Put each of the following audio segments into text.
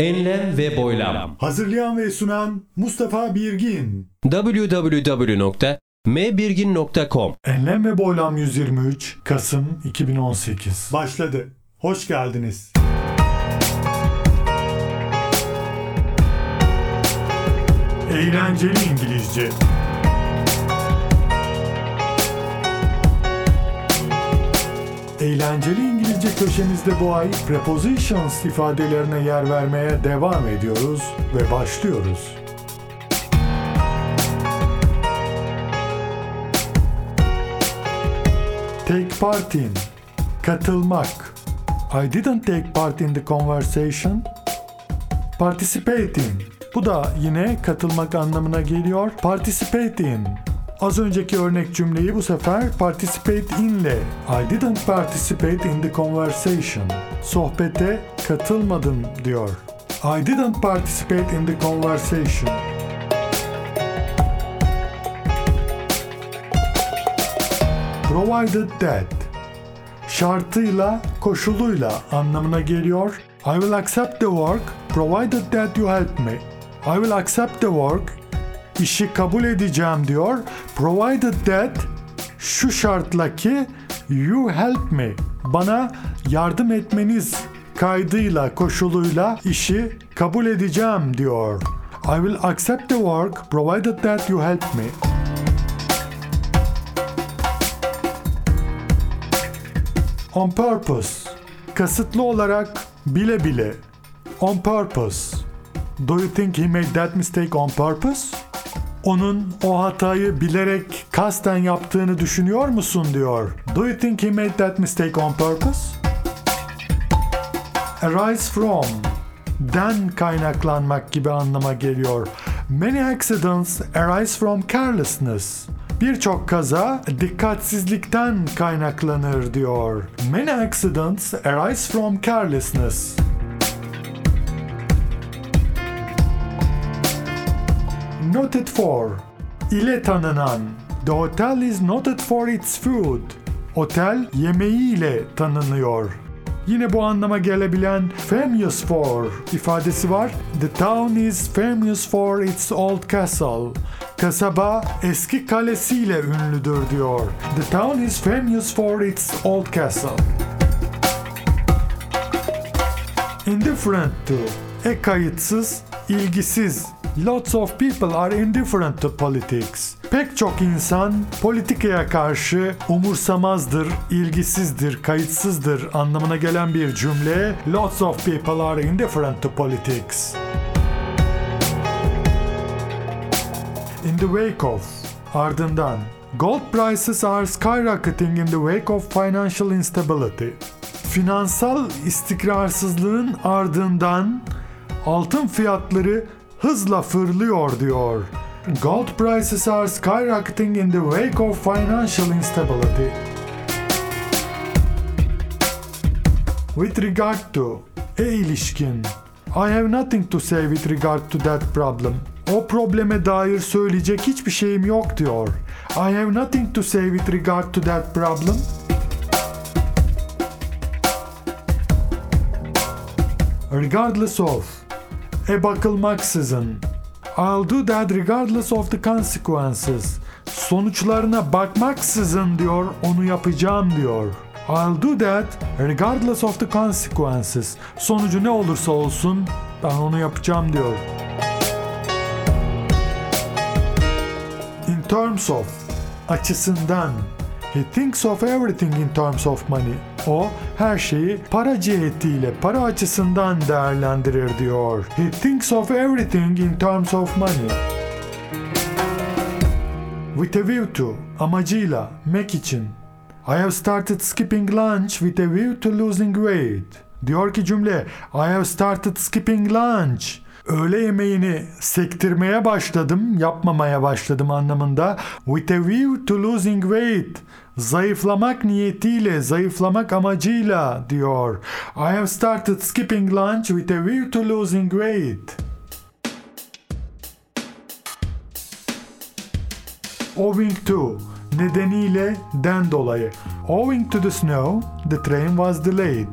Enlem ve boylam. Hazırlayan ve sunan Mustafa Birgin. www.mbirgin.com Enlem ve Boylam 123 Kasım 2018 Başladı. Hoş geldiniz. Eğlenceli İngilizce Eğlenceli İngilizce köşemizde bu ay prepositions ifadelerine yer vermeye devam ediyoruz ve başlıyoruz. Take part in. Katılmak. I didn't take part in the conversation. Participate in. Bu da yine katılmak anlamına geliyor. Participate in. Az önceki örnek cümleyi bu sefer participate in ile I didn't participate in the conversation. Sohbete katılmadım diyor. I didn't participate in the conversation. Provided that şartıyla, koşuluyla anlamına geliyor. I will accept the work provided that you help me. I will accept the work işi kabul edeceğim diyor. Provided that şu şartla ki you help me. Bana yardım etmeniz kaydıyla, koşuluyla işi kabul edeceğim diyor. I will accept the work provided that you help me. On purpose. Kasıtlı olarak bile bile. On purpose. Do you think he made that mistake on purpose? Onun o hatayı bilerek kasten yaptığını düşünüyor musun diyor. Do you think he made that mistake on purpose? Arise from den kaynaklanmak gibi anlama geliyor. Many accidents arise from carelessness. Birçok kaza dikkatsizlikten kaynaklanır diyor. Many accidents arise from carelessness. Noted for ile tanınan. The hotel is noted for its food. Otel yemeğiyle tanınıyor. Yine bu anlama gelebilen famous for ifadesi var. The town is famous for its old castle. Kasaba eski kalesiyle ünlüdür diyor. The town is famous for its old castle. Indifferent to. E kayıtsız, ilgisiz. Lots of people are indifferent to politics. Pek çok insan politikaya karşı umursamazdır, ilgisizdir, kayıtsızdır anlamına gelen bir cümle. Lots of people are indifferent to politics. In the wake of ardından Gold prices are skyrocketing in the wake of financial instability. Finansal istikrarsızlığın ardından altın fiyatları hızla fırlıyor diyor. Gold prices are skyrocketing in the wake of financial instability. With regard to e ilişkin I have nothing to say with regard to that problem. O probleme dair söyleyecek hiçbir şeyim yok diyor. I have nothing to say with regard to that problem. Regardless of e bakılmaksızın. I'll do that regardless of the consequences. Sonuçlarına bakmaksızın diyor, onu yapacağım diyor. I'll do that regardless of the consequences. Sonucu ne olursa olsun ben onu yapacağım diyor. In terms of açısından He thinks of everything in terms of money. O her şeyi para cihetiyle, para açısından değerlendirir diyor. He thinks of everything in terms of money. With a view to, amacıyla, mek için. I have started skipping lunch with a view to losing weight. Diyor ki cümle, I have started skipping lunch. Öğle yemeğini sektirmeye başladım, yapmamaya başladım anlamında. With a view to losing weight. Zayıflamak niyetiyle, zayıflamak amacıyla diyor. I have started skipping lunch with a view to losing weight. Owing to nedeniyle den dolayı. Owing to the snow, the train was delayed.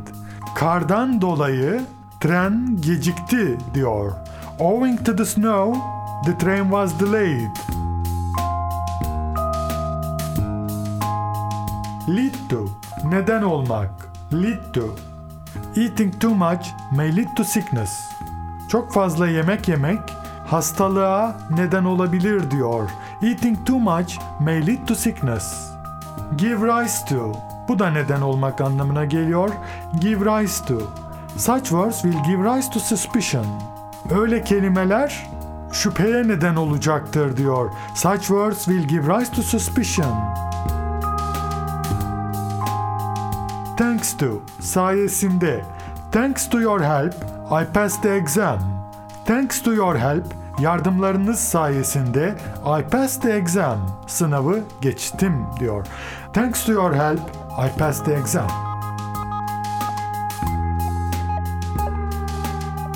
Kardan dolayı Tren gecikti diyor. Owing to the snow, the train was delayed. Lead to, neden olmak. Lead to. Eating too much may lead to sickness. Çok fazla yemek yemek hastalığa neden olabilir diyor. Eating too much may lead to sickness. Give rise to. Bu da neden olmak anlamına geliyor. Give rise to. Such words will give rise to suspicion. Öyle kelimeler şüpheye neden olacaktır diyor. Such words will give rise to suspicion. Thanks to, sayesinde. Thanks to your help, I passed the exam. Thanks to your help, yardımlarınız sayesinde I passed the exam. Sınavı geçtim diyor. Thanks to your help, I passed the exam.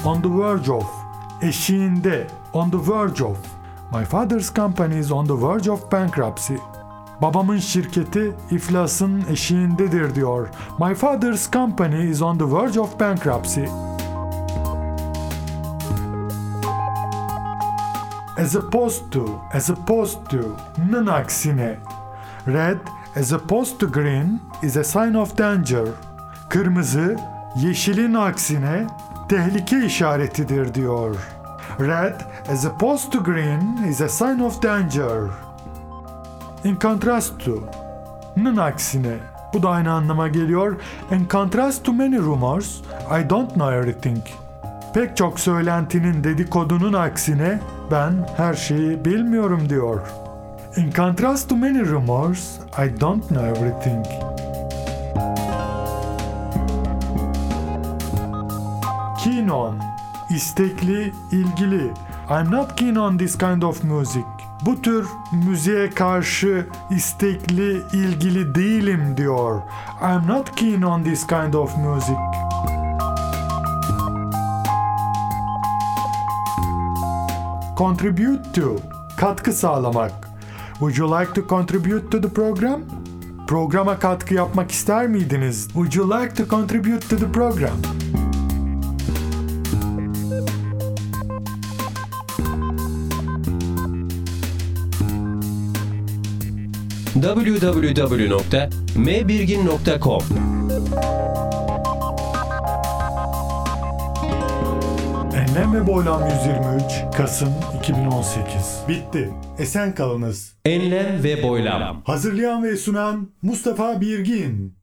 On the verge of, eşiğinde, on the verge of. My father's company is on the verge of bankruptcy. Babamın şirketi iflasın eşiğindedir diyor. My father's company is on the verge of bankruptcy. As opposed to, as opposed to, nın aksine. Red, as opposed to green, is a sign of danger. Kırmızı, yeşilin aksine tehlike işaretidir diyor. Red, as opposed to green, is a sign of danger. In contrast to, nın aksine. Bu da aynı anlama geliyor. In contrast to many rumors, I don't know everything. Pek çok söylentinin dedikodunun aksine ben her şeyi bilmiyorum diyor. In contrast to many rumors, I don't know everything. Keen on, istekli, ilgili. I'm not keen on this kind of music. Bu tür müziğe karşı istekli, ilgili değilim diyor. I'm not keen on this kind of music. Contribute to, katkı sağlamak. Would you like to contribute to the program? Programa katkı yapmak ister miydiniz? Would you like to contribute to the program? www.mbirgin.com Enlem ve Boylam 123 Kasım 2018 Bitti. Esen kalınız. Enlem ve boylam. Hazırlayan ve sunan Mustafa Birgin